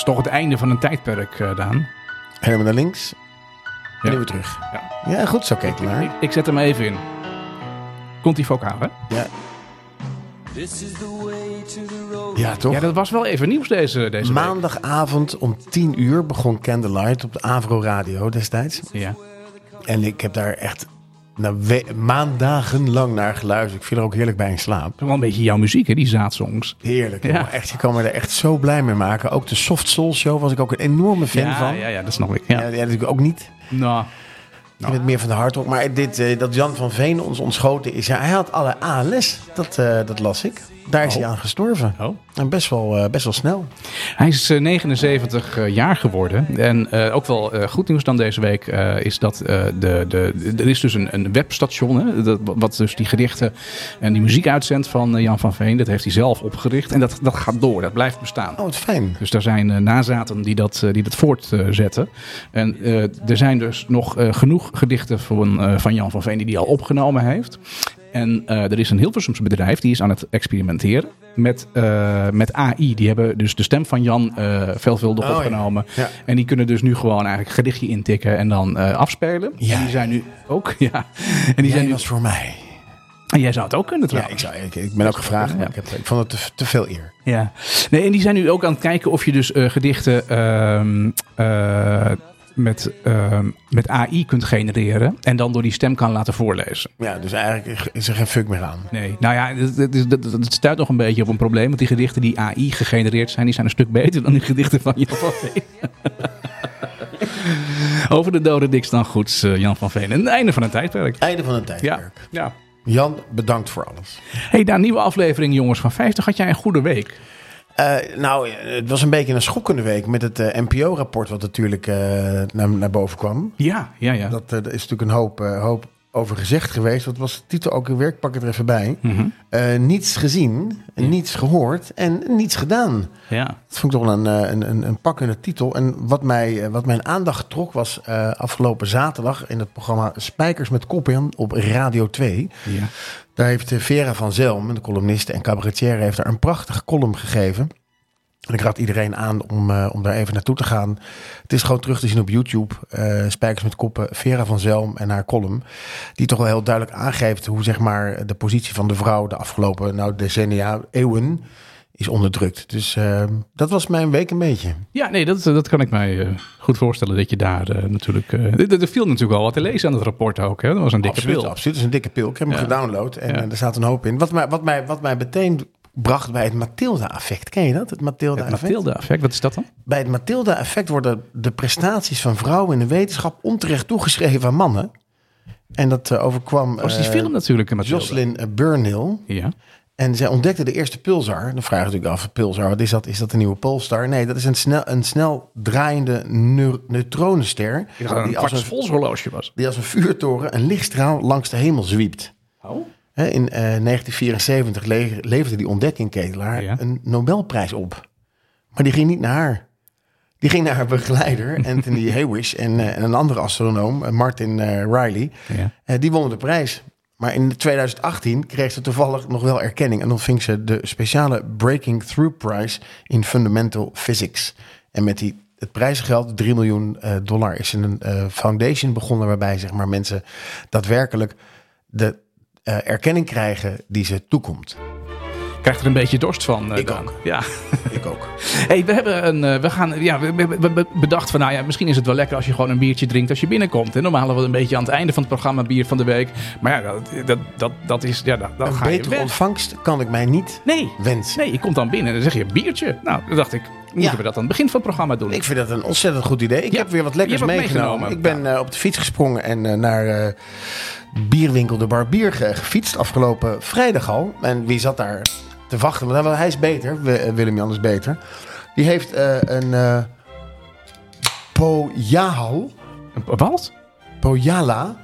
Het is toch het einde van een tijdperk, uh, Daan. Helemaal naar links. En ja. weer terug. Ja. ja, goed zo, Ketelaar. Ik, ik, zet hem even in. Komt die vocaal, hè? Ja. Ja, toch? Ja, dat was wel even nieuws deze, deze Maandagavond om 10 uur begon Candlelight op de Avro Radio destijds. Ja. En ik heb daar echt nou, maandagenlang naar geluisterd. Ik viel er ook heerlijk bij in slaap. Wel een beetje jouw muziek, hè, die zaadsongs. Heerlijk. Ja. Echt, je kan me er echt zo blij mee maken. Ook de Soft Soul Show was ik ook een enorme fan van. Ja, ja, dat snap ik. Ja, ja, ja natuurlijk ook niet. Nou. Ik vind het meer van de hardrock. Maar dit, uh, dat Jan van Veen ons ontschoten is. Ja, hij had alle ALS. Dat, uh, dat las ik. Daar is hij aan gestorven. Oh. En best wel, uh, best wel snel. Hij is 79 uh, jaar geworden. En uh, ook wel goed nieuws dan deze week is dat de, de, er is dus een, een webstation. Hè, dat, wat dus die gedichten en die muziek uitzendt van Jan van Veen. Dat heeft hij zelf opgericht. En dat, dat gaat door. Dat blijft bestaan. Oh, wat fijn. Dus daar zijn nazaten die dat, die dat voortzetten. En er zijn dus nog genoeg gedichten van, van Jan van Veen die hij al opgenomen heeft. En uh, er is een Hilversums bedrijf die is aan het experimenteren met, uh, met AI. Die hebben dus de stem van Jan uh, veelvuldig oh, opgenomen. Ja. Ja. En die kunnen dus nu gewoon eigenlijk gedichtje intikken en dan afspelen. Ja. En die zijn nu ook. Ja. En die Jij zijn nu, was voor mij. En jij zou het ook kunnen Ja, trouwens. ik, zou, ik, ik ben ook gevraagd, maar ik, heb, ik vond het te, te veel eer. Ja. Nee, en die zijn nu ook aan het kijken of je dus uh, gedichten uh, uh, met, met AI kunt genereren. En dan door die stem kan laten voorlezen. Ja, dus eigenlijk is er geen fuck meer aan. Nee, nou ja, het, stuit nog een beetje op een probleem. Want die gedichten die AI gegenereerd zijn, die zijn een stuk beter dan die gedichten van Jan van Veen. Over de dode dik dan goed, Jan van Veen. En het einde van een tijdperk. Einde van een tijdperk. Ja. ja. Jan, bedankt voor alles. Hey, daar nieuwe aflevering Jongens van 50. Had jij een goede week? Uh, nou, het was een beetje een schokkende week met het uh, NPO-rapport wat natuurlijk uh, naar, naar, boven kwam. Ja, ja, ja. Dat is natuurlijk een hoop, hoop over gezegd geweest. Wat was de titel ook weer? Ik pak het er even bij. Mm -hmm. niets gezien, ja. niets gehoord en niets gedaan. Ja. Dat vond ik toch een, een, een, een pakkende titel. En wat, mij, wat mijn aandacht trok was afgelopen zaterdag in het programma Spijkers met Kop in op Radio 2. Ja. Daar heeft Vera van Zelm, de columniste en cabaretier, heeft daar een prachtige column gegeven. En ik raad iedereen aan om, uh, om daar even naartoe te gaan. Het is gewoon terug te zien op YouTube. Uh, Spijkers met koppen, Vera van Zelm en haar column. Die toch wel heel duidelijk aangeeft hoe zeg maar, de positie van de vrouw de afgelopen nou, decennia, eeuwen, is onderdrukt. Dus uh, dat was mijn week een beetje. Ja, nee, dat, dat kan ik mij goed voorstellen dat je daar natuurlijk... er viel natuurlijk wel wat te lezen aan het rapport ook. Hè? Dat was een dikke absoluut, pil. Absoluut, het is een dikke pil. Ik heb hem ja. gedownload en ja. er staat een hoop in. Wat mij, wat mij, wat mij meteen bracht bij het Matilda-effect. Ken je dat? Het Matilda-effect? Het Matilda-effect, wat is dat dan? Bij het Matilda-effect worden de prestaties van vrouwen in de wetenschap onterecht toegeschreven aan mannen. En dat uh, overkwam... Was die film natuurlijk, Matilda. Jocelyn Burnhill. Ja. En zij ontdekte de eerste pulsar. Dan vraag je natuurlijk af, pulsar, wat is dat? Is dat een nieuwe Polestar? Nee, dat is een snel, een snel draaiende ne neutronenster. Die, die als een volshorloge was. Die als een vuurtoren een lichtstraal langs de hemel zwiept. Oh. In uh, 1974 le leverde die ontdekking Ketelaar ja. een Nobelprijs op. Maar die ging niet naar haar. Die ging naar haar begeleider, Anthony Hewish, en, uh, en, een andere astronoom, uh, Martin uh, Riley. Ja. die wonnen de prijs. Maar in 2018 kreeg ze toevallig nog wel erkenning en ontving ze de speciale Breaking Through Prize in Fundamental Physics. En met die, het prijsgeld, 3 miljoen dollar, is een foundation begonnen waarbij zeg maar, mensen daadwerkelijk de uh, erkenning krijgen die ze toekomt. Krijgt er een beetje dorst van. Uh, ik dan. ook. Ja. ik ook. Hey, we hebben een, uh, we gaan, ja, we, we, we, bedacht van, nou ja, misschien is het wel lekker als je gewoon een biertje drinkt als je binnenkomt. En normaal hadden we een beetje aan het einde van het programma bier van de week. Maar ja, dat, dat, dat, dat is, ja, dat, dat een ga betere je ontvangst kan ik mij niet nee. wensen. Nee, je komt dan binnen en dan zeg je biertje. Nou, dan dacht ik, moeten Ja. we dat aan het begin van het programma doen? Ik vind dat een ontzettend goed idee. Ik Ja, heb weer wat lekkers meegenomen. meegenomen. Ik ben eh, op de fiets gesprongen en eh, naar eh, bierwinkel De Barbier ge- gefietst. Afgelopen vrijdag al. En wie zat daar te wachten? Want hij is beter. Wi- eh, Willem-Jan is beter. Die heeft een eh Pojahal. Een- Wat? Pojala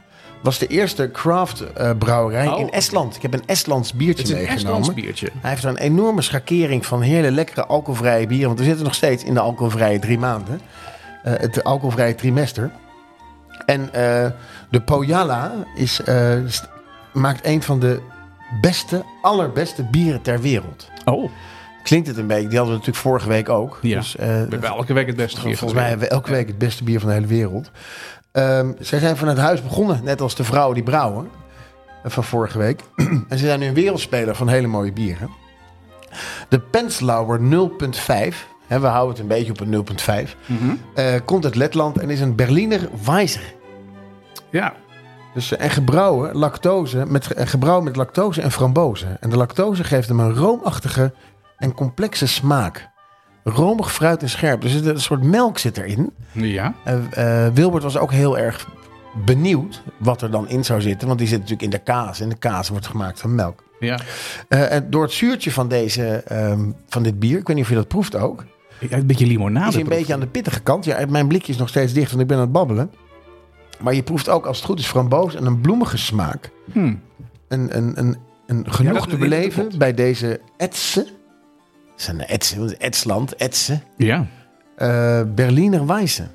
was de eerste craft eh, brouwerij Oh. in Estland. Ik heb een Estlands Het biertje is een meegenomen. Estlands biertje. Hij heeft een enorme schakering van hele lekkere alcoholvrije bieren. Want we zitten nog steeds in de alcoholvrije drie maanden. Eh, het alcoholvrije trimester. En eh, de Pojala is, maakt een van de beste, allerbeste bieren ter wereld. Oh, klinkt het een beetje. Die hadden we natuurlijk vorige week ook. Ja. Dus, We hebben elke week het beste bier. volgens mij hebben we elke week het beste bier van de hele wereld. Ehm, zij zijn vanuit huis begonnen, net als de vrouwen die brouwen eh, van vorige week. en ze zijn nu een wereldspeler van hele mooie bieren. De Penslauer 0.5, hè, we houden het een beetje op een 0.5, Mhm. eh, komt uit Letland en is een Berliner Weiser. Ja, Dus, eh, en gebrouwen, lactose, met, en gebrouwen met lactose en frambozen. En de lactose geeft hem een roomachtige en complexe smaak. Romig, fruit en scherp. Dus een soort melk zit erin. ja. Eh, Wilbert was ook heel erg benieuwd wat er dan in zou zitten. Want die zit natuurlijk in de kaas. En de kaas wordt gemaakt van melk. ja. Eh, en door het zuurtje van, deze, ehm, van dit bier, ik weet niet of je dat proeft ook. Een beetje limonade. is een proef. beetje aan de pittige kant. Ja, mijn blikje is nog steeds dicht, want ik ben aan het babbelen. Maar je proeft ook, als het goed is, framboos en een bloemige smaak. Hmm. Een, een, een, een genoeg te beleven bij deze Etsen. Een Etsen, Etsland, Etsen. Ja. Eh, Berliner Weisse.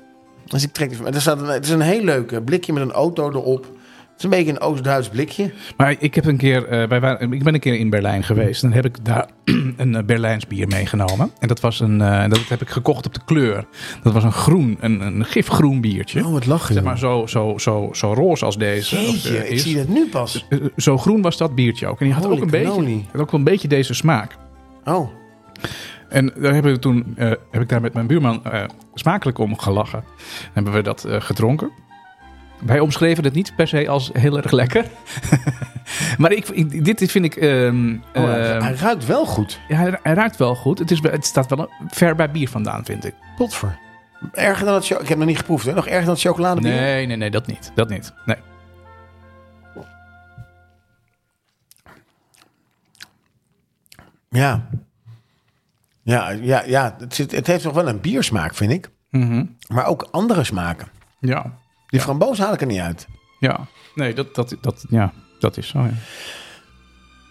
Dus ik trek van. Er staat een, het is een heel leuk eh, blikje met een auto erop. Het is een beetje een Oost-Duits blikje. Maar ik, heb een keer, eh, wij waren, ik ben een keer in Berlijn geweest. En dan heb ik daar een Berlijns bier meegenomen. En dat, was een, dat heb ik gekocht op de kleur. Dat was een groen, een, een gifgroen biertje. Oh, wat lachen. Zeg maar zo, zo, zo, zo roze als deze. of, Jeetje, eh, ik zie het nu pas. Zo groen was dat biertje ook. En die had Holy ook een, beetje, had ook wel een beetje deze smaak. Oh, En daar hebben we toen, eh, heb ik daar met mijn buurman eh, smakelijk om gelachen. Hebben we dat eh, gedronken. Wij omschreven het niet per se als heel erg lekker. maar ik, ik- dit, dit vind ik... ehm, oh hij- ehm, hij ruikt wel goed. ja, hij, hij ruikt wel goed. Het, is, het staat wel ver bij bier vandaan, vind ik. Potver. Erger dan het Ik heb nog niet geproefd, hè? Nog erger dan het chocoladebier? Nee, nee, nee, dat niet. Dat niet. Nee. Ja. Ja, ja, ja het, zit, het heeft nog wel een biersmaak, vind ik. Mhm. Maar ook andere smaken. Ja. Die framboos haal ik er niet uit. Ja. Nee, dat, dat, dat, ja, dat is zo, ja.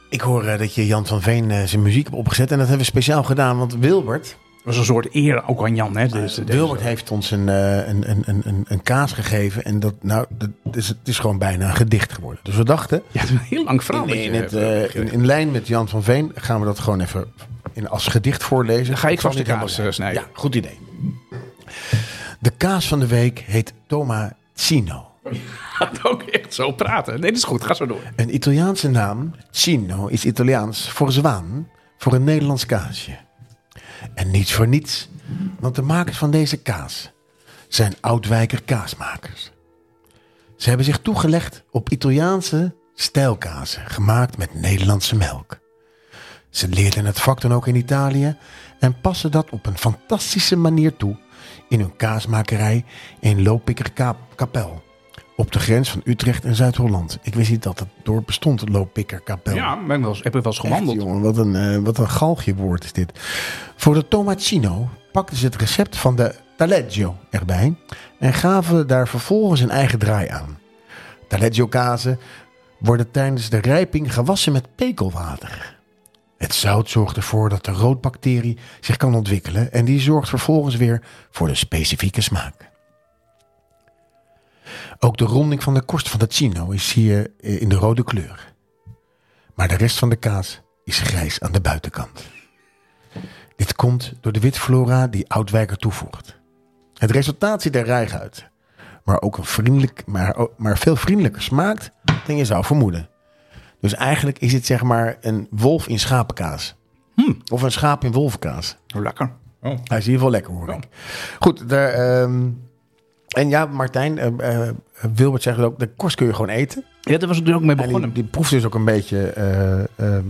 Ik hoor eh, dat je Jan van Veen eh, zijn muziek hebt opgezet. En dat hebben we speciaal gedaan, want Wilbert... Dat was een soort eer ook aan Jan, hè? Dus, deze- Wilbert heeft ons een, eh, een, een, een, een, kaas gegeven. En dat, nou, dat is, het is gewoon bijna een gedicht geworden. Dus we dachten, Ja, het is een heel lang verhaal. in, je in, het, eh, eh, in, in lijn met Jan van Veen gaan we dat gewoon even in, als gedicht voorlezen. Dan ga ik vast de kaas, eh, snijden. Ja, goed idee. De kaas van de week heet Tomaccino. gaat ook echt zo praten. Nee, dat is goed. Ga zo door. Een Italiaanse naam, Cino, is Italiaans voor zwaan, voor een Nederlands kaasje. En niets voor niets, want de makers van deze kaas zijn Oudwijker kaasmakers. Ze hebben zich toegelegd op Italiaanse stijlkazen, gemaakt met Nederlandse melk. Ze leerden het vak dan ook in Italië en passen dat op een fantastische manier toe in hun kaasmakerij in Loopikker-Kapel. Op de grens van Utrecht en Zuid-Holland. Ik wist niet dat het dorp bestond, Loopikker-Kapel. Ja, ben ik wel eens, heb ik wel eens Echt, gewandeld. jongen, wat een, eh, wat een galgje woord is dit. Voor de tomaccino pakten ze het recept van de taleggio erbij en gaven daar vervolgens een eigen draai aan. Taleggio kazen worden tijdens de rijping gewassen met pekelwater. Het zout zorgt ervoor dat de roodbacterie zich kan ontwikkelen en die zorgt vervolgens weer voor de specifieke smaak. Ook de ronding van de korst van de chino is hier eh, in de rode kleur. Maar de rest van de kaas is grijs aan de buitenkant. Dit komt door de witflora die Oudwijker toevoegt. Het resultaat ziet er rijg uit. Maar ook een vriendelijk, maar, maar veel vriendelijker smaakt dan je zou vermoeden. Dus eigenlijk is het zeg maar een wolf in schapenkaas. Of een schaap in wolvenkaas. Oh, lekker. Oh. Hij is in ieder geval lekker hoor ik. Goed, daar, ehm, en ja, Martijn, eh, eh, Wilbert zegt ook, de korst kun je gewoon eten. Ja, daar was ik er ook mee En die, begonnen. die proeft dus ook een beetje eh, ehm,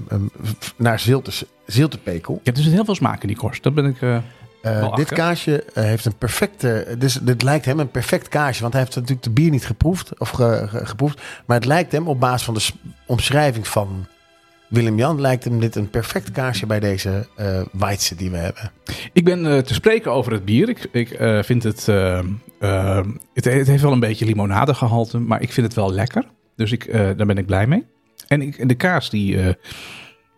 f- naar zilte, ziltepekel. Ja, er zit heel veel smaak in die korst. Dat ben ik... eh, Eh, dit kaasje eh, heeft een perfecte. Dus dit lijkt hem een perfect kaasje. Want hij heeft natuurlijk de bier niet geproefd. Of ge- ge- geproefd. Maar het lijkt hem op basis van de omschrijving van Willem-Jan. Lijkt hem dit een perfect kaasje bij deze eh Weitse die we hebben. Ik ben eh, te spreken over het bier. Ik, ik eh, vind het, het... Het heeft wel een beetje limonadegehalte, maar ik vind het wel lekker. Dus ik, daar ben ik blij mee. En ik, de kaas die...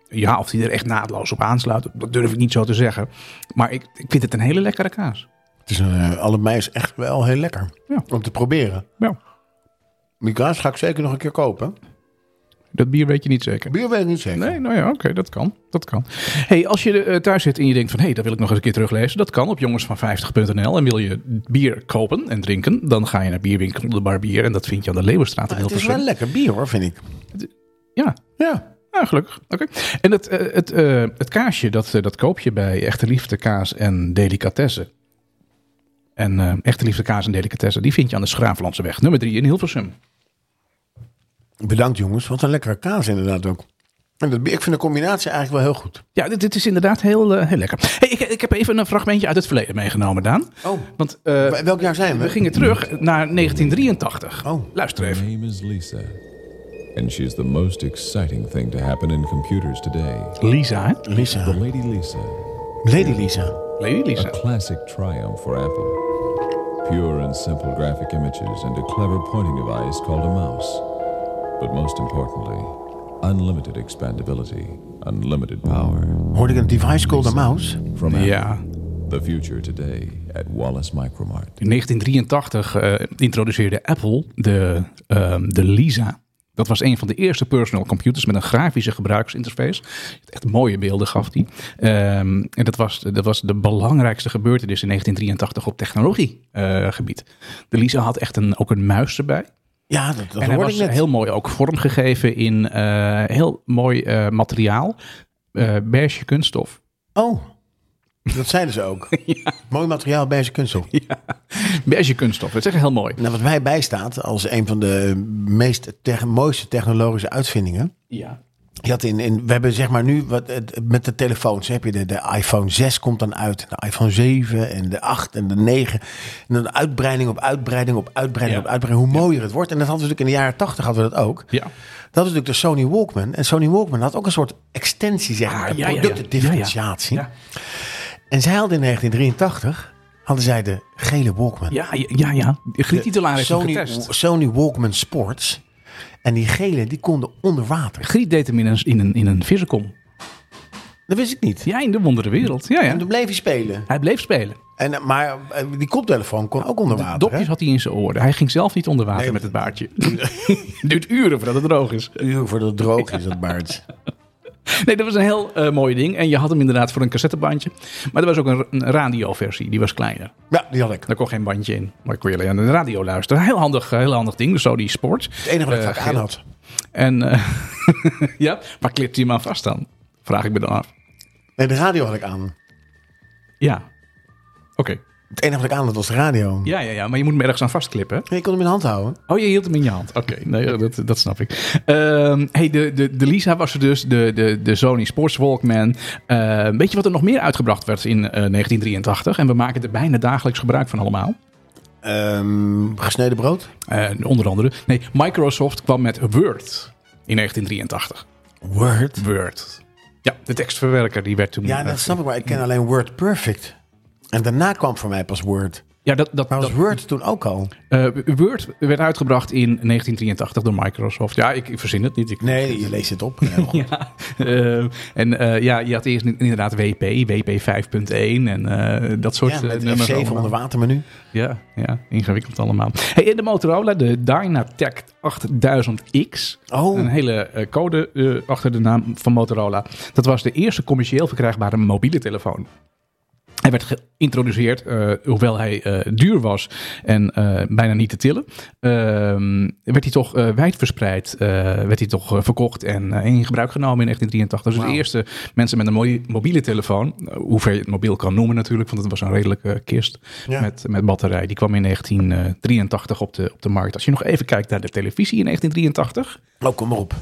ja, of die er echt naadloos op aansluit, dat durf ik niet zo te zeggen. Maar ik, ik vind het een hele lekkere kaas. Het is een, allebei is echt wel heel lekker. Ja. Om te proberen. Ja. Die kaas ga ik zeker nog een keer kopen. Dat bier weet je niet zeker. Bier weet ik niet zeker. Nee, nou ja, oké, dat kan. Dat kan. Hey, als je eh, thuis zit en je denkt van, hé, hey, dat wil ik nog eens een keer teruglezen. Dat kan op jongensvan50.nl. En wil je bier kopen en drinken, dan ga je naar bierwinkel De Bar Bier. En dat vind je aan de Leeuwenstraat in Maar het is Hilversum. wel lekker bier hoor, vind ik. Ja, Ja. ja, gelukkig. Oké. En het, eh, het, eh, het kaasje, dat, dat koop je bij Echte Liefde Kaas en Delicatessen. En Echte Liefde Kaas en Delicatessen, die vind je aan de Schraaflandseweg, nummer 3 in Hilversum. Bedankt jongens. Wat een lekkere kaas inderdaad ook. En dat ik vind de combinatie eigenlijk wel heel goed. Ja, dit, dit is inderdaad heel, eh, heel lekker. Hey, ik, ik heb even een fragmentje uit het verleden meegenomen, Daan. Oh. Want eh, Welk jaar zijn we? we gingen terug naar 1983. Oh. Luister even. name is Lisa, and she's the most exciting thing to happen in computers today. Lisa, hè? The Lisa. Lady Lisa, Lady Lisa. Lady a Lisa. classic triumph for Apple. Pure and simple graphic images and a clever pointing device called a mouse. But most importantly, unlimited expandability, unlimited power. Hoorde ik een device called a mouse? From Ja, the future today at Wallace Micromart. in 1983 eh, introduceerde Apple de, ehm, de Lisa. Dat was een van de eerste personal computers met een grafische gebruiksinterface. Echt mooie beelden gaf die. Ehm, en dat was, dat was de belangrijkste gebeurtenis in 1983 op technologiegebied. de Lisa had echt een, ook een muis erbij. Ja, dat, dat en hij was net. heel mooi ook vormgegeven in eh, heel mooi eh, materiaal. eh beige kunststof. Oh, dat zeiden ze ook. Mooi materiaal zijn kunststof. Beige kunststof, dat is echt heel mooi. Nou, wat mij bijstaat als een van de meest mooiste technologische uitvindingen. Ja. Je had in, in, we hebben zeg maar nu wat, met de telefoons heb je de, de iPhone 6 komt dan uit, de iPhone 7 en de 8 en de 9. En dan uitbreiding op uitbreiding op uitbreiding Ja. op uitbreiding. Hoe mooier het wordt. En dat hadden we natuurlijk in de jaren 80 hadden we dat ook. Ja. Dat is natuurlijk de Sony Walkman. En Sony Walkman had ook een soort extensie, zeg maar. Ah, ja, productendifferentiatie. Ja, En zij hadden in 1983 hadden zij de gele Walkman. ja, ja, ja. ja. Sony, getest. Sony Walkman Sports. En die gele, die konden onder water. Griet deed hem in een, in een, in een vissenkom. Dat wist ik niet. Ja, in de wondere wereld. Ja, ja. En toen bleef hij spelen. Hij bleef spelen. En, maar eh, die koptelefoon kon ook onder water. Dopjes hè? had hij in zijn oren. Hij ging zelf niet onder water Nee, met het baardje. Duurt uren voordat het droog is. Uur voordat het droog is, dat baard. Nee, dat was een heel eh, mooi ding. En je had hem inderdaad voor een cassettebandje. Maar er was ook een, een radioversie. Die was kleiner. Ja, die had ik. Daar kon geen bandje in. Maar kon je alleen aan de radio luisteren. Heel handig, eh, heel handig ding. De Sony Sport. Het enige wat ik Eh, vaak aan had. En ja, waar klipt hij hem aan vast dan? Vraag ik me dan af. Nee, de radio had ik aan. Ja. Oké. Het enige wat ik aan had was de radio. Ja, ja, ja. Maar je moet hem ergens aan vastklippen. hè? Je kon hem in de hand houden. Oh, je hield hem in je hand. Oké, nee, dat, dat snap ik. Ehm, hey, de, de, de Lisa was er dus, de, de, de Sony Sports Walkman. Eh, weet je wat er nog meer uitgebracht werd in eh, 1983? En we maken er bijna dagelijks gebruik van allemaal. Ehm, gesneden brood. Eh, onder andere, nee, Microsoft kwam met Word in 1983. Word. Word. Ja, de tekstverwerker die werd toen... Ja, eh, dat snap ik, maar ik ken alleen Word Perfect. En daarna kwam voor mij pas Word. ja, dat, dat, Maar was dat- Word toen ook al? eh, Word werd uitgebracht in 1983 door Microsoft. Ja, ik, ik verzin het niet. Ik, Nee, je leest het op. Ja, eh, en eh, ja, je had eerst inderdaad WP, WP 5.1 en dat soort Ja, nummers. F7 allemaal. onder watermenu. Ja, ja, ingewikkeld allemaal. Hey, en de Motorola, de Dynatec 8000X. Oh. Een hele code achter de naam van Motorola. Dat was de eerste commercieel verkrijgbare mobiele telefoon. Hij werd geïntroduceerd, eh, hoewel hij eh, duur was en eh, bijna niet te tillen. ehm, werd hij toch wijdverspreid, werd hij toch verkocht en in gebruik genomen in 1983. Dus de eerste mensen met een mooie mobiele telefoon, hoever je het mobiel kan noemen natuurlijk, want het was een redelijke kist Ja. met, met batterij. Die kwam in 1983 op de, op de markt. Als je nog even kijkt naar de televisie in 1983. Oh, kom maar op.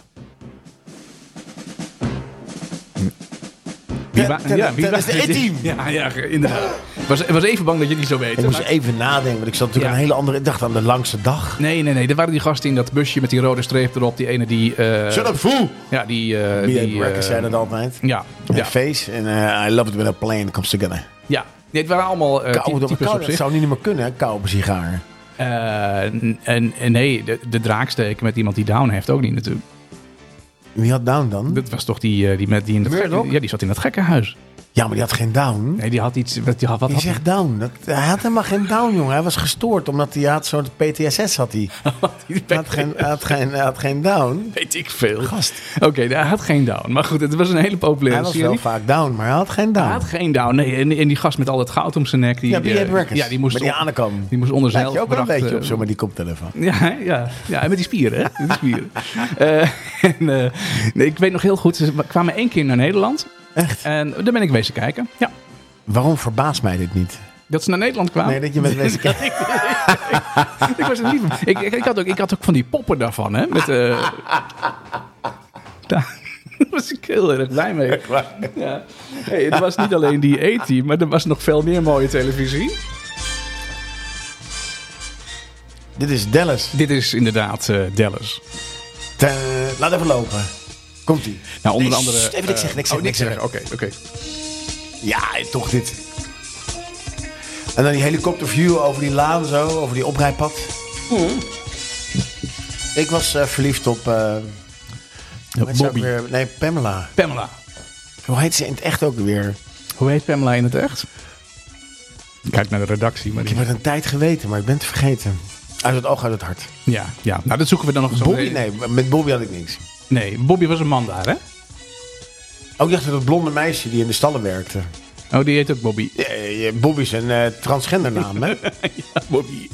Wie dat- ja, wie is de E-team. Ja, ja, inderdaad. Ik was, was even bang dat je het niet zou weten. Ik moest maar- even nadenken, want ik zat natuurlijk Ja. een hele andere... Ik dacht aan de langste dag. Nee, nee, nee. Er waren die gasten in dat busje met die rode streep erop. Die ene die... eh, Shut up, fool! Ja, die... eh, Die, eh, zei dat altijd. ja, Ja. ja, Face. En eh, I love it when a plane comes together. ja. Nee, het waren allemaal eh, Kou, ty- dat, types kou, op zich. zou niet meer kunnen, hè? Kou op een sigaar. Eh, en, en nee, de, de draaksteken met iemand die down heeft ook niet natuurlijk. Wie had Down dan? Dat was toch die, eh, die, met, die in dat gekke, Ja, die zat in dat gekkenhuis. Ja, maar die had geen down. Nee, die had iets... Wat, die had, wat Je had zegt down. Dat, hij had helemaal geen down, jongen. Hij was gestoord omdat hij had zo'n PTSS had hij. Hij had geen, had geen, had geen down. Weet ik veel. Gast. Oké, hij had geen down. Maar goed, het was een hele populaire Hij was serie. wel vaak down, maar hij had geen down. Hij had geen down. Nee, en, en die gast met al het goud om zijn nek. Die, ja, eh, Records. Ja, die moest, die aankomen. die moest onder je ook een beetje eh, op zo met die koptelefoon. Ja, ja, ja, en met die spieren, hè? Met die spieren. Eh, en, eh, nee, ik weet nog heel goed, ze kwamen één keer naar Nederland. Echt? En daar ben ik wezen kijken. Ja, Waarom verbaast mij dit niet? dat ze naar Nederland kwamen. Nee, dat je bent wezen kijken. ik was er niet van. Ik, ik, ik had ook, ik had ook van die poppen daarvan, hè? Met, eh, daar was ik heel erg blij mee. Ja. Hey, het was niet alleen die E-team, maar er was nog veel meer mooie televisie. Dit is Dallas. Dit is inderdaad eh, Dallas. Laat even lopen. Komt-ie. Nou, onder andere... even niks eh, zeggen, niks oh, zeggen, niks niks zeggen. Oké, oké. Ja, toch dit. En dan die helikopterview over die laan zo, over die oprijpad. Ik was eh, verliefd op... eh, Bobby. weer? Nee, Pamela. Pamela. Hoe heet ze in het echt ook weer? Hoe heet Pamela in het echt? Kijk naar de redactie. Maar Ik heb het een tijd geweten, maar ik ben het vergeten. Uit het oog, uit het hart. Ja, ja, nou dat zoeken we dan nog eens op. Bobby? Nee, met Bobby had ik niks. Nee, Bobby was een man daar, hè? Ook dacht dat het blonde meisje die in de stallen werkte. Oh, die heet ook Bobby. Ja, Bobby is een eh, transgendernaam, hè? ja, Bobby.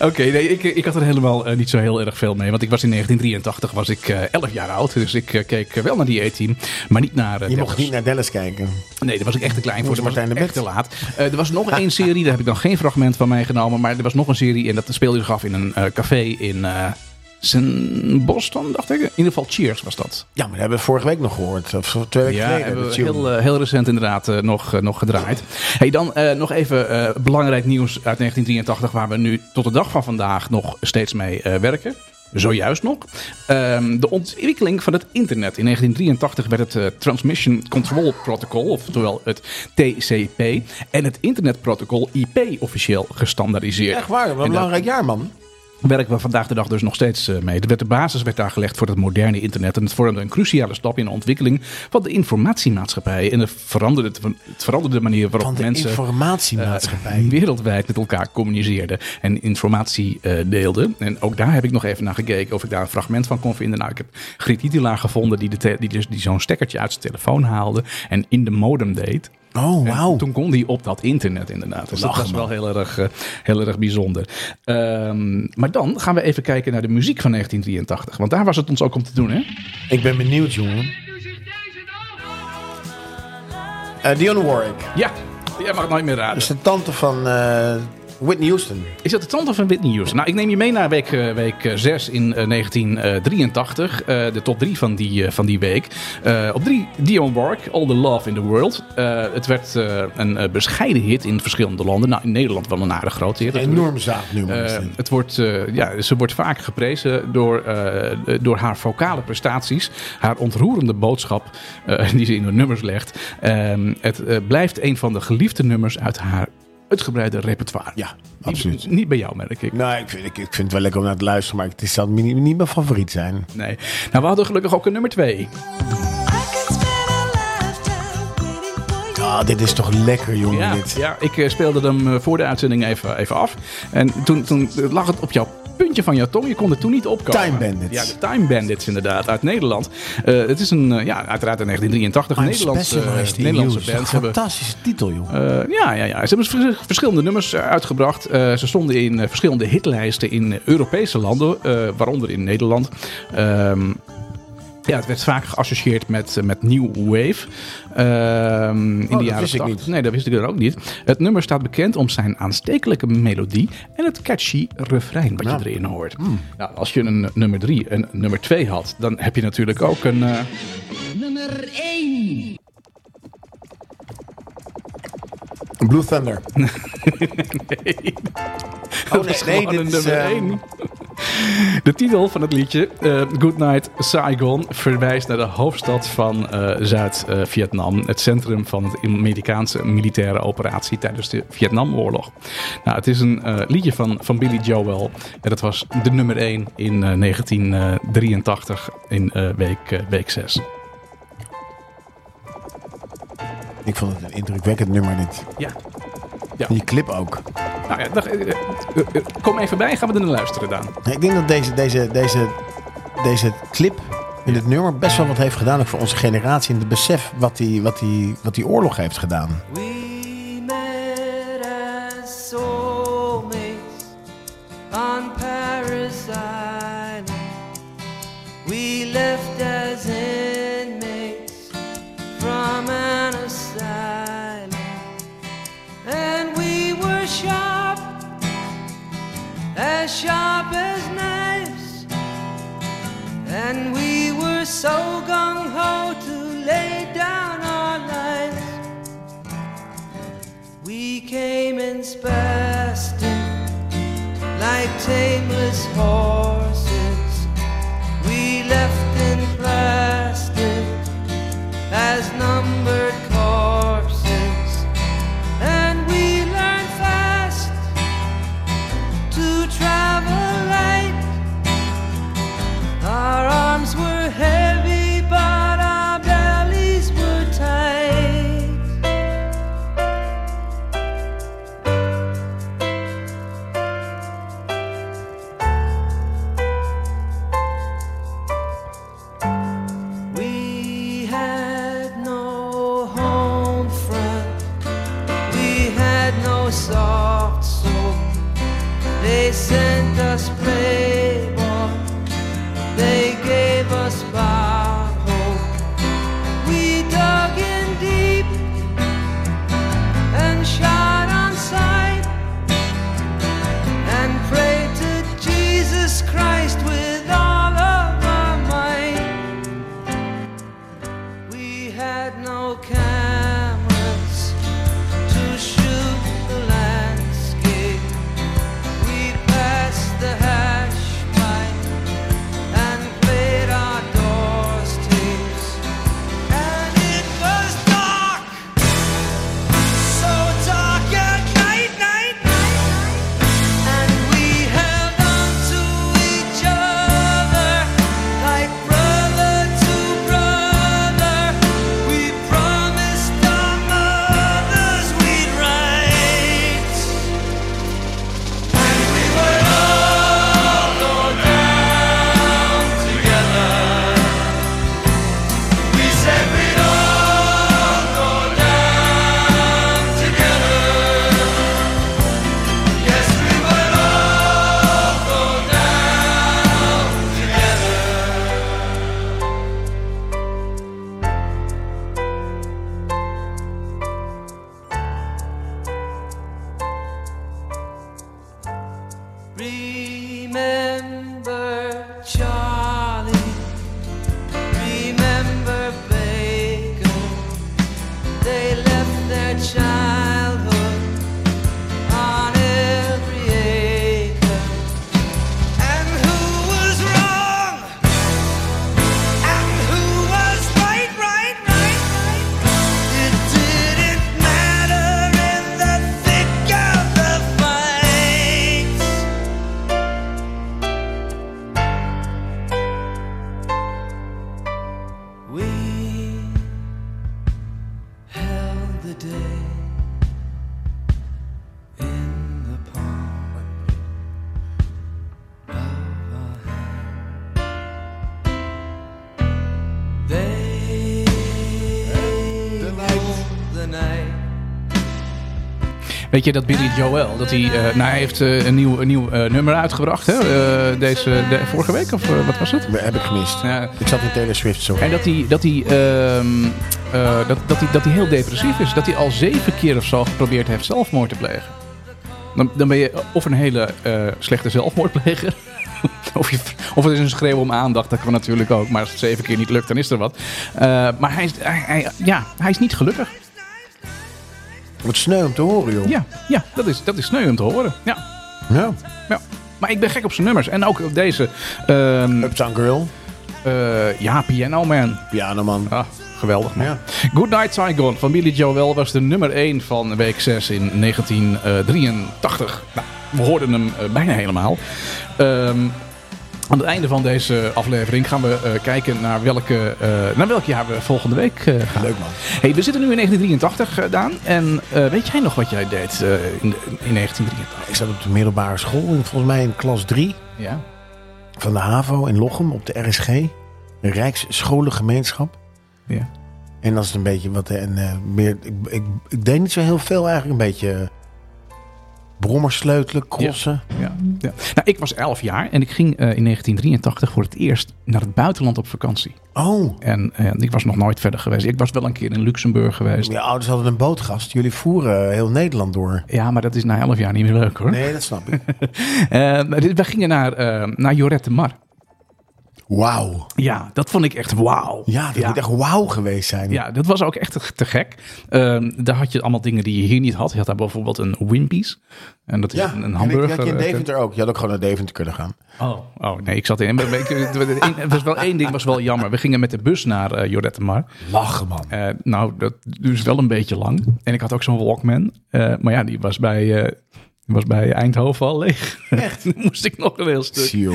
Oké, nee, ik, ik had er helemaal eh, niet zo heel erg veel mee. Want ik was in 1983 was ik eh 11 jaar oud. Dus ik keek wel naar die E-team, maar niet naar Je Dallas. mocht niet naar Dallas kijken. Nee, daar was ik echt te klein voor. Dat was de echt te laat. Er was nog één serie, daar heb ik dan geen fragment van meegenomen. Maar er was nog een serie en dat speelde zich af in een café in St. Boston, dacht ik. In ieder geval Cheers was dat. Ja, maar dat hebben we vorige week nog gehoord. Of twee weken Ja, geleden. hebben we heel, eh, heel recent inderdaad eh, nog, eh, nog gedraaid. Hey, dan nog even belangrijk nieuws uit 1983... waar we nu tot de dag van vandaag nog steeds mee werken. Zojuist nog. Ehm, de ontwikkeling van het internet. In 1983 werd het Transmission Control Protocol, oftewel het TCP... en het internetprotocol IP officieel gestandaardiseerd. Echt waar, wat een belangrijk jaar, man. Werken we vandaag de dag dus nog steeds eh, mee. De basis werd daar gelegd voor het moderne internet. En het vormde een cruciale stap in de ontwikkeling van de informatiemaatschappij. En het veranderde, het veranderde de manier waarop Van de mensen informatiemaatschappij. eh, wereldwijd met elkaar communiceerden en informatie eh, deelden. En ook daar heb ik nog even naar gekeken of ik daar een fragment van kon vinden. Nou, ik heb Titelaar gevonden die, de die, dus, die zo'n stekkertje uit zijn telefoon haalde en in de modem deed. Oh, wauw. toen kon die op dat internet inderdaad. Dus dat was wel heel erg, eh, heel erg bijzonder. Ehm, maar dan gaan we even kijken naar de muziek van 1983. Want daar was het ons ook om te doen, hè? Ik ben benieuwd, jongen. Eh Dionne Warwick. Ja, jij mag het nooit meer raden. Dat is de tante van eh, Whitney Houston. Is dat de tante van Whitney Houston? Nou, ik neem je mee naar week, eh, week 6 in eh, 1983. eh, de top 3 van die, van die week. Op 3 Dionne Warwick, All the Love in the World. Het werd een bescheiden hit in verschillende landen. Nou, in Nederland wel een aardig grote hit. natuurlijk. Enorm zaadnummer. het wordt, ja, ze wordt vaak geprezen door, door haar vocale prestaties. Haar ontroerende boodschap die ze in haar nummers legt. Ehm, het blijft een van de geliefde nummers uit haar uitgebreide repertoire. ja, absoluut. Niet, bij jou, merk ik. Nou, ik vind, ik, ik vind het wel lekker om naar te luisteren, maar het is zal niet, niet mijn favoriet zijn. Nee. Nou, we hadden gelukkig ook een nummer 2. Ah, dit is toch lekker, jongen, Ja, dit. ja, ik eh, speelde hem eh, voor de uitzending even, even af. En toen, toen lag het op jouw puntje van jouw tong. Je kon er toen niet opkomen. Time Bandits. Ja, de Time Bandits inderdaad, uit Nederland. Eh, het is een, eh, ja, uiteraard in 1983 een Nederlandse, Nederlandse band. Fantastische titel, joh. eh, ja, ja, ja, ze hebben vers- verschillende nummers uitgebracht. Ze stonden in verschillende hitlijsten in Europese landen, waaronder in Nederland. Ehm, ja, het werd vaak geassocieerd met, eh, met New Wave. Ehm, in dat de jaren wist ik 80. niet. Nee, dat wist ik er ook niet. Het nummer staat bekend om zijn aanstekelijke melodie en het catchy refrein wat Nou. je erin hoort. Nou, als je een nummer 3 en een nummer 2 had, dan heb je natuurlijk ook een. eh, Nummer 1. Blue Thunder. Dat nee, is nee, gewoon dit een is, nummer 1. De titel van het liedje, eh Goodnight Saigon, verwijst naar de hoofdstad van eh, Zuid-Vietnam. Het centrum van de Amerikaanse militaire operatie tijdens de Vietnamoorlog. Nou, het is een eh, liedje van, van Billy Joel. En dat was de nummer 1 in eh, 1983 in week, week 6. Ik vond het een indrukwekkend nummer dit. Ja. En die clip ook. Nou ja, dag, eh, eh, eh, kom even bij, gaan we er naar luisteren dan. Nee, Ik denk dat deze, deze, deze, deze clip in het nummer best wel wat heeft gedaan. Ook voor onze generatie. En het besef wat die, wat die, wat die oorlog heeft gedaan. As sharp as knives. And we were so gung ho to lay down our lives. We came in spastic like tameless horses. Weet je dat Billy Joel, dat hij, eh, nou, hij heeft eh, een nieuw, een nieuw eh, nummer uitgebracht, hè? deze, de, vorige week, of wat was het? Heb ik gemist. Ja. Ik zat in Taylor Swift zo. En dat hij, dat, hij, ehm, eh, dat, dat, hij, dat hij heel depressief is. Dat hij al zeven keer of zo geprobeerd heeft zelfmoord te plegen. Dan, dan ben je of een hele slechte zelfmoordpleger. of, je, of het is een schreeuw om aandacht. Dat kan natuurlijk ook. Maar als het zeven keer niet lukt, dan is er wat. Maar hij is, hij, hij- ja, hij is niet gelukkig. Wat sneu om te horen, joh. Ja, ja dat, is, dat is sneu om te horen. Ja, ja. ja. Maar ik ben gek op zijn nummers. En ook op deze. ehm, Uptown Girl. eh, ja, Piano Man. Piano man. Ah, geweldig man. Ja. Good Night Saigon van Billy Joel was de nummer 1 van week 6 in 1983. Nou, we hoorden hem eh, bijna helemaal. Ehm, Aan het einde van deze aflevering gaan we eh, kijken naar, welke, eh, naar welk jaar we volgende week eh, gaan. Leuk man. Hey, we zitten nu in 1983, eh, Daan. En weet jij nog wat jij deed in, in 1983? Ik zat op de middelbare school, en volgens mij in klas 3 Ja. van de HAVO in Lochem op de RSG. Een Rijksscholengemeenschap. ja. En dat is een beetje wat. En meer, ik, ik, ik deed niet zo heel veel eigenlijk. Een beetje brommers sleutelen, crossen. Ja, ja. Nou, ik was 11 jaar en ik ging eh, in 1983 voor het eerst naar het buitenland op vakantie. Oh, En eh, ik was nog nooit verder geweest. Ik was wel een keer in Luxemburg geweest. je ouders hadden een bootgast. Jullie voeren heel Nederland door. Ja, maar dat is na 11 jaar niet meer leuk hoor. Nee, dat snap ik. Eh, dit- we gingen naar, eh naar Jorette Mar. Wauw. Ja, dat vond ik echt wauw. Ja, dat moet echt wauw geweest zijn. Ja, dat was ook echt te, gek. Ehm, daar had je allemaal dingen die je hier niet had. Je had daar bijvoorbeeld een Wimpy's. En dat is Ja, een, hamburger. had je in eh, Deventer ook. Je had ook gewoon naar Deventer kunnen gaan. Oh, oh nee, ik zat in. Er was wel één ding was wel jammer. We gingen met de bus naar eh Jorette Mar. Lachen, man. Eh, nou, dat duurde wel een beetje lang. En ik had ook zo'n Walkman. Eh, maar ja, die was bij, eh, was bij Eindhoven al leeg. Echt? moest ik nog een heel stuk. Zie.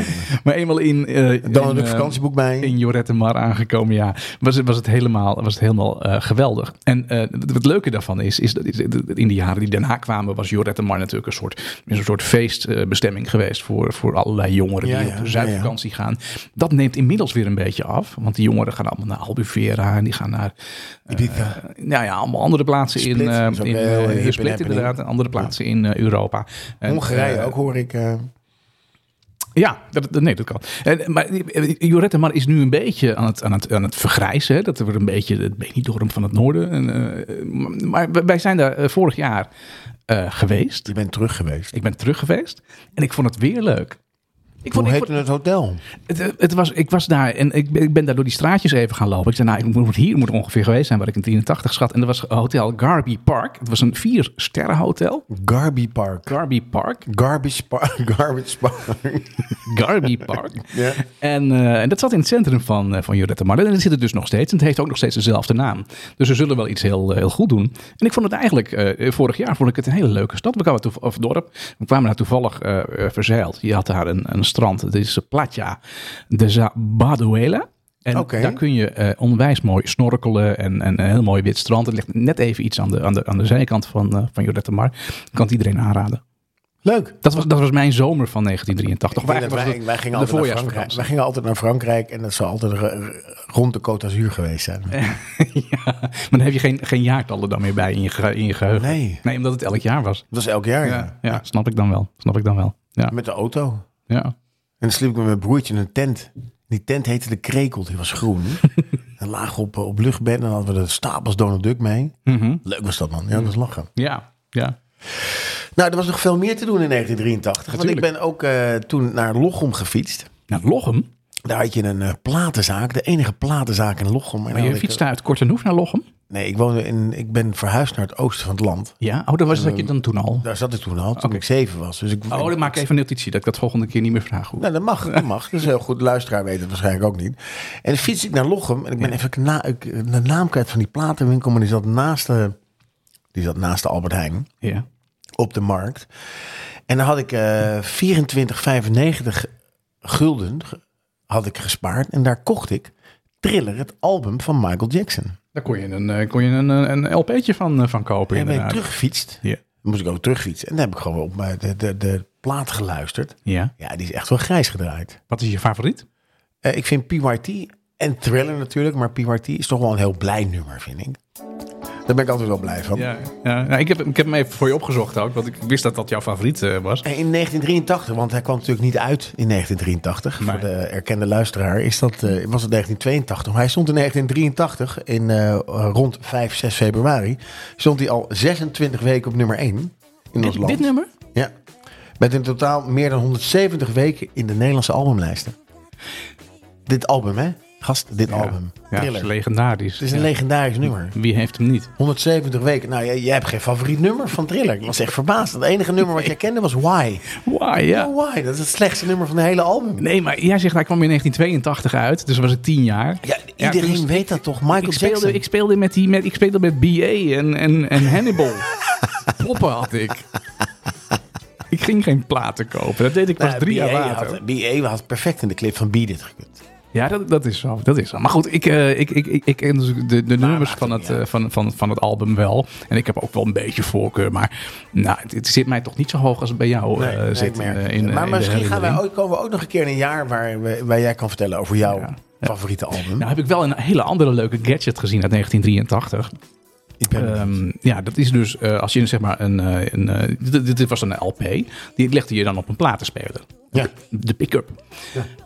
Maar eenmaal in... eh, Dan een eh, vakantieboek bij. in Jorette Mar aangekomen, ja, was het, was het helemaal, was het helemaal eh, geweldig. En het, leuke daarvan is, is dat in de jaren die daarna kwamen, was Jorette Mar natuurlijk een soort, een soort feestbestemming geweest voor, voor allerlei jongeren Ja, die ja, op de ja, zuidvakantie gaan. Dat neemt inmiddels weer een beetje af, want die jongeren gaan allemaal naar Albufeira en die gaan naar Ibiza. nou ja, allemaal andere plaatsen Split, in, in Split inderdaad, en andere plaatsen in Europa. En, Hongarije eh, ook hoor ik. eh, ja, dat, nee, dat kan. En, maar eh, Jorette Mar is nu een beetje aan het, aan het, aan het vergrijzen. Hè? Dat wordt een beetje het Benidorm van het noorden. En, maar wij zijn daar vorig jaar geweest. je bent terug geweest. Ik ben terug geweest en ik vond het weer leuk. Ik Hoe vond, ik heette vond- het hotel? het, het was, ik was daar en ik, ben- ik ben daar door die straatjes even gaan lopen. Ik zei, nou, ik moet hier moet ongeveer geweest zijn waar ik in 83 schat. En dat was Hotel Garby Park. Het was een vier sterren hotel. Garby Park. Garby Park. Garbage Park. Garbage Park. Garby Park. ja. En, eh, en dat zat in het centrum van, eh, van Jorette Mar. En dat zit het dus nog steeds. En het heeft ook nog steeds dezelfde naam. Dus ze zullen wel iets heel, eh, heel goed doen. En ik vond het eigenlijk, eh, vorig jaar vond ik het een hele leuke stad. We kwamen of dorp. We kwamen daar toevallig eh, eh, verzeild. Je had daar een, een strand. Het is Platja de Za Baduela. En daar kun je eh, onwijs mooi snorkelen en, en een heel mooi wit strand. Het ligt net even iets aan de, aan de, aan de zijkant van, eh van Jorette Mar. Kan het iedereen aanraden. Leuk. Dat was, dat was mijn zomer van 1983. Ik denk Of dat eigenlijk wij, was het wij, gingen de altijd naar wij gingen altijd naar Frankrijk en dat zou altijd rond de Côte d'Azur geweest zijn. ja, maar dan heb je geen, geen jaartallen dan meer bij in je, in je geheugen. Nee, Nee, omdat het elk jaar was. dat was elk jaar. Ja. Ja, ja, snap ik dan wel. Snap ik dan wel. Ja, Met de auto. Ja. En dan sliep ik met mijn broertje in een tent. Die tent heette de Krekel, die was groen. en lagen op, op luchtbed en dan hadden we de stapels Donald Duck mee. Mhm. Leuk was dat man, ja dat was lachen. ja, ja. Nou, er was nog veel meer te doen in 1983. Want ik ben ook eh, toen naar Lochem gefietst. Nou, Lochem. Daar had je een eh, platenzaak, de enige platenzaak in Lochem. En Maar dan je had ik- fietst uit Kortenhoef naar Lochem? Nee, ik, woonde in, ik ben verhuisd naar het oosten van het land. Ja, oh, daar was dat je dan toen al. Daar zat ik toen al, toen ik zeven was. Dus ik, Oh, dan maak ik even een notitie dat ik dat volgende keer niet meer vraag. Hoe. Nou, dat mag, dat mag. Dat is heel goed. De luisteraar weet het waarschijnlijk ook niet. En dan fiets ik naar Lochem. En ik ben even na, ik, de naam kwijt van die platenwinkel. Maar die zat naast de, die zat naast de Albert Heijn. Ja. Op de markt. En dan had ik eh 24,95 gulden had ik gespaard. En daar kocht ik Thriller, het album van Michael Jackson. Daar kon je een, eh, kon je een, een een LP'tje van, eh, van kopen En ben ik teruggefietst. Ja. Dan moest ik ook terugfietsen. En dan heb ik gewoon op mijn- de, de, de plaat geluisterd. Ja. Ja, die is echt wel grijs gedraaid. Wat is je favoriet? Eh, ik vind PYT en Thriller natuurlijk, maar PYT is toch wel een heel blij nummer, vind ik. Daar ben ik altijd wel blij van. Ja, ja. Nou, ik, heb, ik heb hem even voor je opgezocht ook, want ik wist dat dat jouw favoriet eh, was. En in 1983, want hij kwam natuurlijk niet uit in 1983. Nee. Voor de erkende luisteraar is dat, eh, was het 1982. Maar hij stond in 1983, in, eh, rond 5, 6 februari, stond hij al 26 weken op nummer 1 in ons Dit, land. dit nummer? Ja. Met in totaal meer dan 170 weken in de Nederlandse albumlijsten. Dit album, hè? Gast, dit album. Ja, het is legendarisch. Het is een Ja. legendarisch nummer. Wie heeft hem niet? 170 weken. Nou, jij, jij hebt geen favoriet nummer van Thriller. Ik was echt verbaasd. Het enige nummer wat jij kende was Why. Why, ja. Oh, Why. Dat is het slechtste nummer van de hele album. Nee, maar jij zegt hij kwam in 1982 uit, dus was ik tien jaar. Ja, iedereen toen- weet dat toch? Michael Ik speelde, Jackson. ik speelde met die, met, ik speelde met BA en, en, en Hannibal. Poppen had ik. ik ging geen platen kopen. Dat deed ik pas Nou, drie jaar later. BA had perfect in de clip van Beat It gekund. Ja, dat, dat is zo. Dat is zo. Maar goed, ik, eh, ik, ik, ik, ik ken dus de, de nummers van het eh, van, van, van het album wel. En ik heb ook wel een beetje voorkeur. Maar nou, het, het zit mij toch niet zo hoog als het bij jou eh, nee, zit. ik merk in, eh, in, maar in misschien gaan wij ook, komen we ook nog een keer in een jaar waar, we- waar jij kan vertellen over jouw Ja. favoriete album. Nou heb ik wel een hele andere leuke gadget gezien uit 1983. Ik ben Ehm, ja, dat is dus eh, als je zeg maar een. eh, een eh, dit, dit- was een LP. Die legde je dan op een platenspeler. Ja. De pick-up.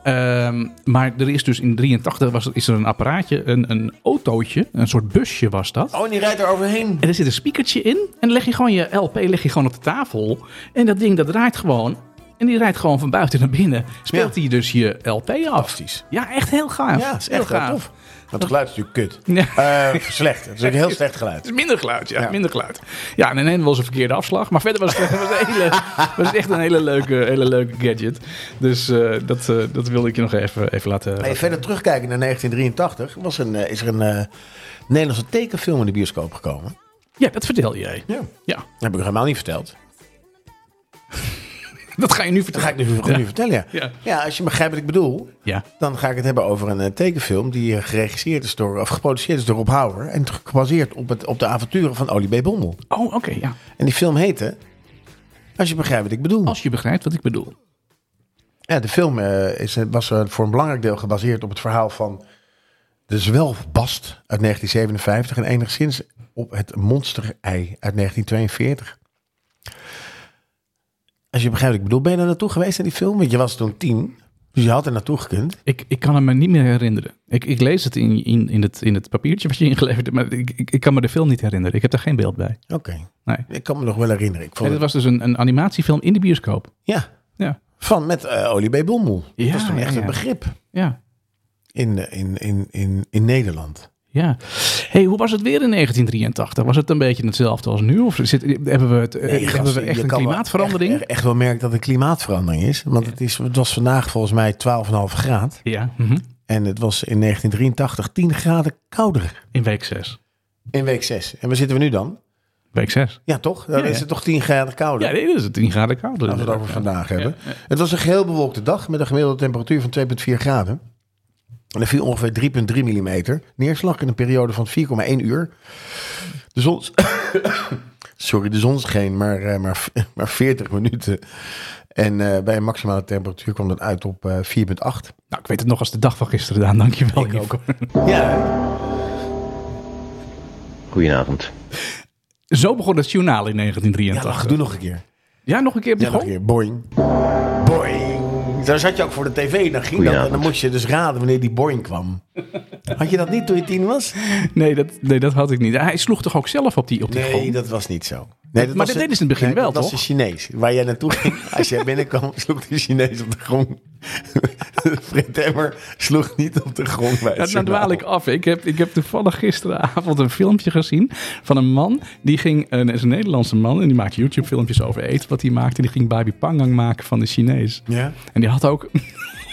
Ehm, maar er is dus in 83 was, is er een apparaatje, een, een autootje, een soort busje was dat. Oh, en die rijdt er overheen. En er zit een speakertje in. En dan leg je gewoon je LP leg je gewoon op de tafel. En dat ding dat draait gewoon. En die rijdt gewoon van buiten naar binnen. Speelt hij dus je LP af. Ja, echt heel gaaf. Ja, is echt heel tof. Want het geluid is natuurlijk kut. Ja. Eh, slecht. Het is een heel slecht Het geluid. is minder geluid, ja. Ja. Minder geluid. Ja, en ineens was een verkeerde afslag. Maar verder was het, was het, een hele, was het echt een hele leuke, hele leuke gadget. Dus eh, dat, eh, dat wilde ik je nog even, even laten... Hey, verder terugkijken naar 1983 was een, eh, is er een eh, Nederlandse tekenfilm in de bioscoop gekomen. Ja, dat vertel jij. Ja. Ja, Dat heb ik helemaal niet verteld. dat ga je nu Dat vertellen. ga ik nu vertellen, ja. Ja. Ja, als je begrijpt wat ik bedoel, Ja. dan ga ik het hebben over een eh, tekenfilm die eh, geregisseerd is door, of geproduceerd is door Rob Hauer en gebaseerd op, het, op de avonturen van Olie B. Bommel. Oh, oké, ja. En die film heette, als je begrijpt wat ik bedoel. Als je begrijpt wat ik bedoel. Ja, de film eh, is, was voor een belangrijk deel gebaseerd op het verhaal van de zwelfbast uit 1957 en enigszins op het monsterei uit 1942. Als je begrijpt wat ik bedoel, ben je daar naartoe geweest naar die film? Want je was toen tien, dus je had er naartoe gekund. Ik, ik kan het me niet meer herinneren. Ik, ik lees het in, in, in, het, in het papiertje wat je ingeleverd hebt. Maar ik, ik, ik kan me de film niet herinneren. Ik heb daar geen beeld bij. Oké, Nee. ik kan me nog wel herinneren. Ik vond het het, was dus een, een animatiefilm in de bioscoop. ja, Ja. van met eh Olie B. Ja, dat was toen echt ja. een begrip Ja. in, eh, in, in, in, in Nederland. Ja. Hey, hoe was het weer in 1983? Was het een beetje hetzelfde als nu? Of zit, hebben we, het, eh, Nee, hebben gast, we echt een klimaatverandering? Echt, echt wel merken dat het klimaatverandering is. Want het, is, het was vandaag volgens mij 12,5 graden. Ja, mhm. En het was in 1983 10 graden kouder. in week 6. In week 6. En waar zitten we nu dan? Week 6. Ja, toch? Dan Ja, is ja. het toch 10 graden kouder. Ja, nee, is het 10 graden kouder. als we het over vandaag hebben. Het was een geheel bewolkte dag met een gemiddelde temperatuur van 2,4 graden. En er viel ongeveer 3,3 mm neerslag in een periode van 4,1 uur. De zon... Sorry, de zon scheen maar, eh, maar, maar 40 minuten. En eh, bij een maximale temperatuur kwam dat uit op eh 4,8. Nou, ik weet het nog als de dag van gisteren, Daan. Dankjewel. Ik Nico. Ja, Goedenavond. Zo begon het journaal in ja 1983. wacht, doe nog een keer. Ja, nog een keer Ja, nog een keer. Boing. Zo zat je ook voor de tv. Dan ging dat, en dan moest je dus raden wanneer die boing kwam. Had je dat niet toen je tien was? Nee dat, nee, dat had ik niet. Hij sloeg toch ook zelf op die, op die Nee, grond? dat was niet zo. Nee, Maar was dat deden ze in het begin nee, wel, dat was toch? een Chinees. Waar jij naartoe ging. Als jij binnenkwam, sloeg de Chinees op de grond. Fred Emmer sloeg niet op de grond bij nou dwaal ik af. Ik heb, ik heb toevallig gisteravond een filmpje gezien van een man. Die ging, een, is een Nederlandse man en die maakt YouTube filmpjes over eten. Wat hij maakte, die ging babi pangang maken van de Chinees. Ja? En die had ook,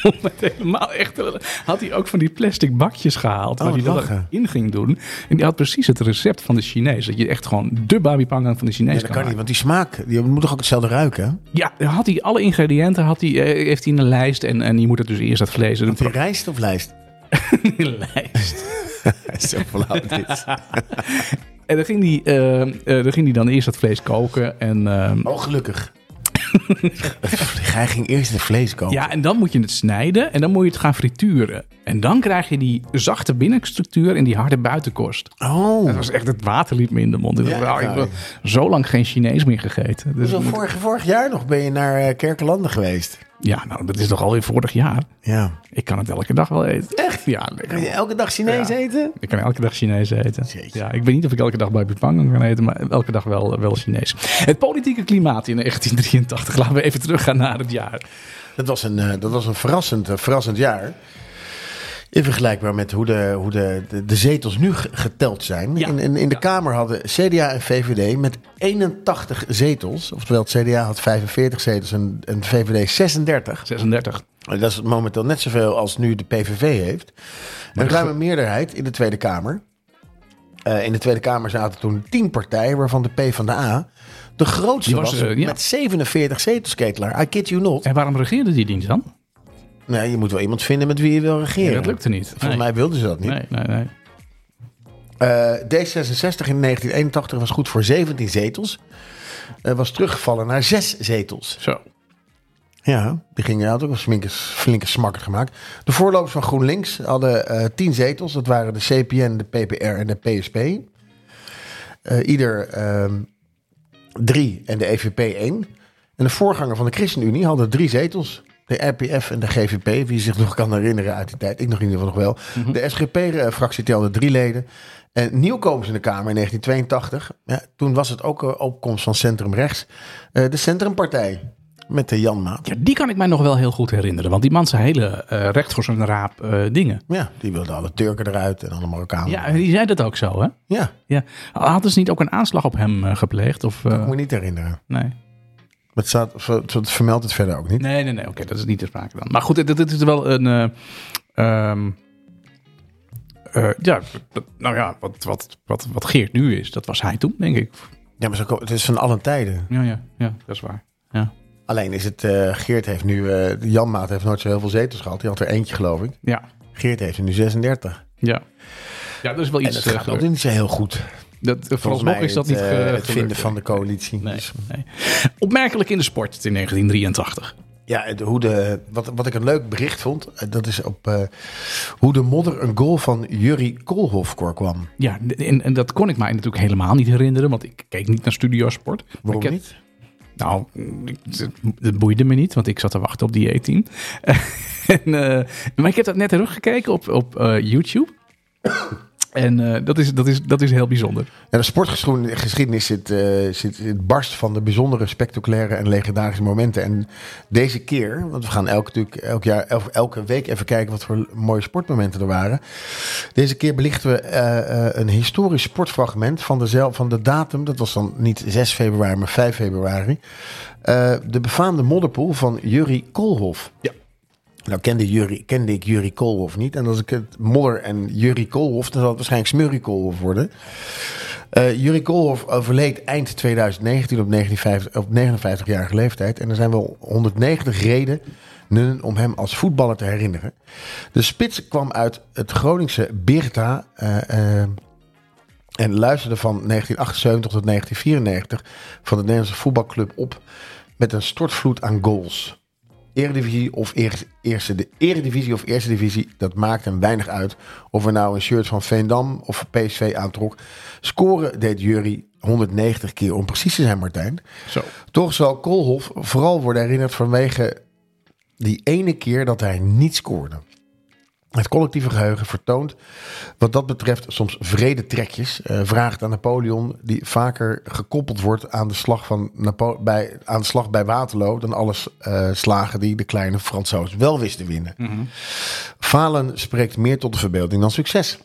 om het helemaal echt te- had hij ook van die plastic bakjes gehaald. Oh, waar hij wat dat lachen. in ging doen. En die had precies het recept van de Chinees. Dat je echt gewoon de babi pangang van de Chinees Ja, dat kan kan niet, want die smaak, die moet toch ook hetzelfde ruiken? Ja, dan had hij alle ingrediënten had hij, eh, heeft hij in een lijst. En, en je moet het dus eerst dat vlees... Want die rijst of lijst? een lijst. Zo flauw dit. En dan ging hij, eh, eh, dan ging hij dan eerst dat vlees koken. En, ehm, Oh, gelukkig. Hij ging eerst het vlees koken. ja, en dan moet je het snijden en dan moet je het gaan frituren. En dan krijg je die zachte binnenstructuur en die harde buitenkorst. Oh. Dat was echt, het water liep me in de mond. Ik dacht, nou, ik heb zo lang geen Chinees meer gegeten. Dus Zo moet- vorig, vorig jaar nog ben je naar eh, Kerkelanden geweest. Ja, nou, dat is toch alweer vorig jaar. Ja. Ik kan het elke dag wel eten. Echt? Ja. Kan je elke dag Chinees Ja. eten? Ik kan elke dag Chinees eten. Jeetje. Ja, ik weet niet of ik elke dag bij Pangang kan eten, maar elke dag wel, wel Chinees. Het politieke klimaat in 1983. Laten we even teruggaan naar het jaar. Dat was een, eh, dat was een verrassend, eh, verrassend jaar. In vergelijkbaar met hoe de, hoe de, de, de zetels nu ge- geteld zijn. Ja. In, in, in de Kamer hadden CDA en VVD met 81 zetels. Oftewel, het CDA had 45 zetels en, en VVD 36. 36. Dat is momenteel net zoveel als nu de PVV heeft. Een de ruime meerderheid in de Tweede Kamer. Eh, in de Tweede Kamer zaten toen tien partijen, waarvan de PvdA De grootste Die was, was, eh, ja. met 47 zetels, Ketelaar. I kid you not. En waarom regeerde die niet dan? Nee, je moet wel iemand vinden met wie je wil regeren. Ja, dat lukte niet. Volgens Nee. mij wilden ze dat niet. Nee, nee, nee. Eh, D66 in 1981 was goed voor 17 zetels. Eh, was teruggevallen naar 6 zetels. Zo. Ja, die gingen had ook een flinke, flinke smakker gemaakt. De voorlopers van GroenLinks hadden eh 10 zetels. Dat waren de CPN, de PPR en de PSP. Ieder ehm, drie en de EVP één. En de voorganger van de ChristenUnie hadden drie zetels. De RPF en de GVP, wie zich nog kan herinneren uit die tijd. Ik nog in ieder geval nog wel. De SGP-fractie telde drie leden. En nieuwkomers in de Kamer in 1982. Ja, toen was het ook een opkomst van Centrum Rechts. Eh, de Centrumpartij met de Jan Maat. Ja, die kan ik mij nog wel heel goed herinneren. Want die man zei hele eh, recht voor zijn raap eh, dingen. Ja, die wilden alle Turken eruit en alle Marokkanen. Ja, die zei dat ook zo, hè? ja Ja. Hadden ze niet ook een aanslag op hem eh, gepleegd? Of, eh, kan ik me niet herinneren. nee. Het, staat, het vermeldt het verder ook niet. Nee, nee, nee. Oké, dat is niet te sprake dan. Maar goed, dit, dit is wel een... eh, ehm, eh, ja, dat- nou ja, wat, wat, wat, wat Geert nu is, dat was hij toen, denk ik. Ja, maar zo, het is van alle tijden. Ja, ja, ja dat is waar. Ja, Alleen is het, eh, Geert heeft nu, eh Jan Maat heeft nooit zo heel veel zetels gehad. Die had er eentje, geloof ik. ja, Geert heeft er nu 36. ja. Ja, dat is wel En iets... dat eh, gaat ook niet zo heel goed. Dat, vooralsnog is dat het, niet eh, het vinden van de coalitie. Nee, Dus, nee. Opmerkelijk in de sport in 1983. ja, hoe de, wat, wat ik een leuk bericht vond, eh, dat is op eh, hoe de modder een goal van Jurry Koolhof kwam. Ja, en, en dat kon ik mij natuurlijk helemaal niet herinneren, want ik keek niet naar Studiosport. Waarom ik niet? Nou, het boeide me niet, want ik zat te wachten op die E-team. en, eh, maar ik heb dat net teruggekeken op, op eh, YouTube. En eh, dat, is, dat, is, dat is heel bijzonder. Ja, de sportgeschiedenis zit, eh, zit het barst van de bijzondere, spectaculaire en legendarische momenten. En deze keer, want we gaan elke, natuurlijk, elk jaar, elke, elke week even kijken wat voor mooie sportmomenten er waren. Deze keer belichten we eh, een historisch sportfragment van de, van de datum. Dat was dan niet 6 februari, maar 5 februari. De befaamde modderpoel van Jurry Koolhof. Ja. Nou kende, kende ik Jury Koolhof niet. En als ik het modder en Jury Koolhof, dan zal het waarschijnlijk Smurrie Koolhof worden. Eh Jury Koolhof overleed eind 2019 op, 59, op 59-jarige leeftijd. En er zijn wel 190 redenen om hem als voetballer te herinneren. De spits kwam uit het Groningse Beerta eh, eh, en luisterde van 1978 tot 1994 van de Nederlandse voetbalclub op met een stortvloed aan goals. Eredivisie of eerste, eerste, de Eredivisie of Eerste Divisie, dat maakt hem weinig uit. Of er nou een shirt van Veendam of PSV aantrok. Scoren deed Jury 190 keer om precies te zijn, Martijn. Zo. Toch zal Koolhof vooral worden herinnerd vanwege die ene keer dat hij niet scoorde. Het collectieve geheugen vertoont wat dat betreft soms vrede trekjes. eh vraagt aan Napoleon, die vaker gekoppeld wordt aan de slag, van Napo bij, aan de slag bij Waterloo... dan alle eh, slagen die de kleine Fransoos wel wisten winnen. Falen spreekt meer tot de verbeelding dan succes.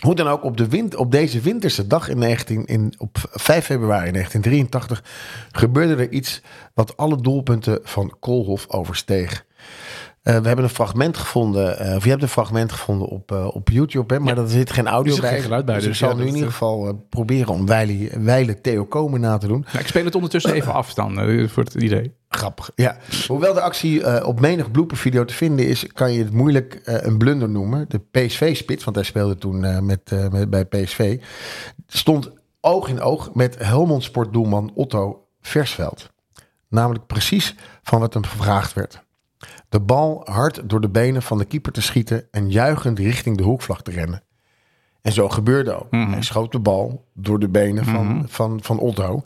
Hoe dan ook, op, de wind, op deze winterse dag in 19, in, op 5 februari 1983 gebeurde er iets wat alle doelpunten van Koolhof oversteeg. Eh, we hebben een fragment gevonden, eh, of je hebt een fragment gevonden op, eh, op YouTube, hè, maar er zit geen audio Er bij. geen geluid bij, Dus ik dus zal ja, nu in ieder geval proberen om Weile, Theo Komen na te doen. Nou, ik speel het ondertussen even af dan, voor het idee. Grappig. Ja. Hoewel de actie op menig bloopervideo te vinden is, kan je het moeilijk een blunder noemen. De PSV-spits, want hij speelde toen met, met, bij PSV, stond oog in oog met Helmond Sportdoelman Otto Versveld. Namelijk precies van wat hem gevraagd werd. De bal hard door de benen van de keeper te schieten en juichend richting de hoekvlag te rennen. En zo gebeurde ook. Hij schoot de bal door de benen van, van, van Otto.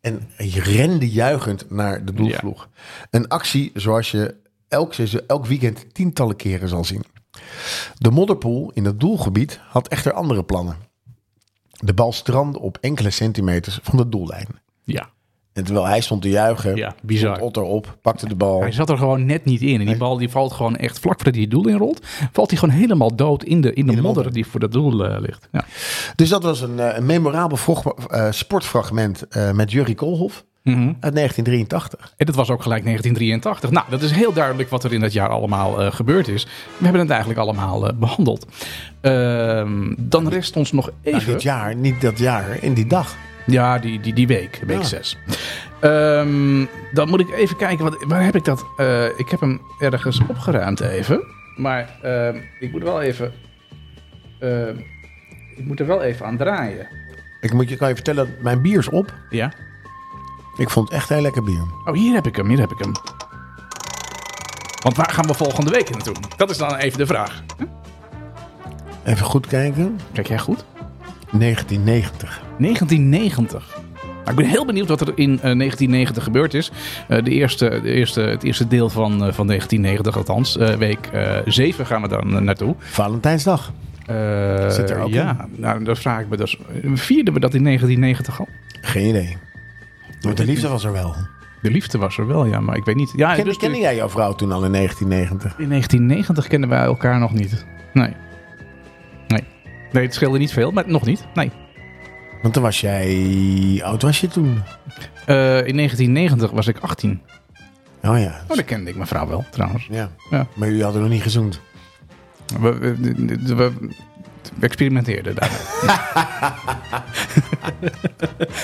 En hij rende juichend naar de doelvloeg. Een actie zoals je elk, elk weekend tientallen keren zal zien. De modderpoel in het doelgebied had echter andere plannen. De bal strandde op enkele centimeters van de doellijn. Ja, En terwijl hij stond te juichen, Ja, bizar. stond Otto op, pakte de bal. hij zat er gewoon net niet in. En die bal die valt gewoon echt vlak voordat hij het doel inrolt. Valt hij gewoon helemaal dood in de, in de, modder die voor dat doel eh, ligt. Ja. Dus dat was een, eh, een memorabel vroeg- eh, sportfragment met Jurrie Koolhof uit 1983. En dat was ook gelijk 1983. Nou, dat is heel duidelijk wat er in dat jaar allemaal eh, gebeurd is. We hebben het eigenlijk allemaal eh, behandeld. Ehm, dan rest ons nog Nou, even... dit jaar, niet dat jaar, in die dag. Ja, die, die, die week, week Ja. 6. Ehm, dan moet ik even kijken, wat, waar heb ik dat? Eh, ik heb hem ergens opgeruimd even. Maar ehm, ik moet wel even... ehm, ik moet er wel even aan draaien. Ik moet je, kan je vertellen, mijn bier is op. Ja? Ik vond het echt heel lekker bier. Oh, hier heb ik hem, hier heb ik hem. Want waar gaan we volgende week naartoe? Dat is dan even de vraag. Even goed kijken. Kijk jij goed? 1990. 1990. Nou, ik ben heel benieuwd wat er in eh, 1990 gebeurd is. Eh, de eerste, de eerste, het eerste deel van, eh, van 1990 althans. Eh, week 7 gaan we dan eh, naartoe. Valentijnsdag. Eh, Zit er ook ja, nou, dan vraag ik me dus. Vierden we dat in 1990 al? Geen idee. Maar de liefde was er wel. De liefde was er wel, ja, maar ik weet niet. Ja, Ken, dus kende jij jouw vrouw toen al in 1990? In 1990 kenden wij elkaar nog niet. Nee. Nee. Nee, het scheelde niet veel, maar nog niet. Nee. Want toen was jij... Oud was je toen? Eh, in 1990 was ik 18. Oh ja. Oh, dan kende ik mijn vrouw wel, trouwens. ja. Ja. Maar jullie hadden nog niet gezoend. We, we, we- we experimenteerden daar.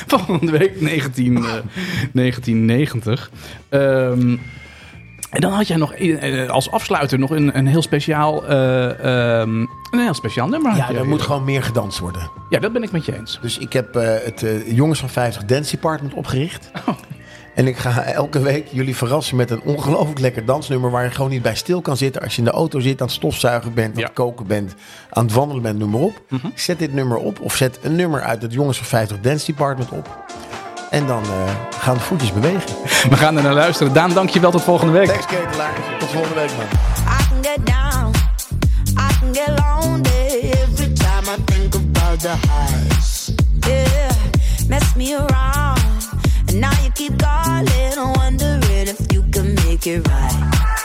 Volgende week 19, eh, 1990. Ehm, en dan had jij nog eh, als afsluiter nog een, een heel speciaal, eh, ehm, een heel speciaal nummer. Ja, er moet gewoon meer gedanst worden. Ja, dat ben ik met je eens. Dus ik heb eh, het Jongens van 50 Dance Department opgericht. Oh. En ik ga elke week jullie verrassen met een ongelooflijk lekker dansnummer... waar je gewoon niet bij stil kan zitten als je in de auto zit... aan het stofzuigen bent, aan Ja. het koken bent, aan het wandelen bent, noem maar op. Zet dit nummer op of zet een nummer uit het Jongens van 50 Dance Department op. En dan eh, gaan de voetjes bewegen. We gaan er naar luisteren. Daan, dankjewel. Tot volgende week. Thanks, Ketelaar. Tot volgende week, man. I can get down, I can get lonely every time I think about the highs. Yeah, mess me around, and now you keep calling, wondering if you can make it right.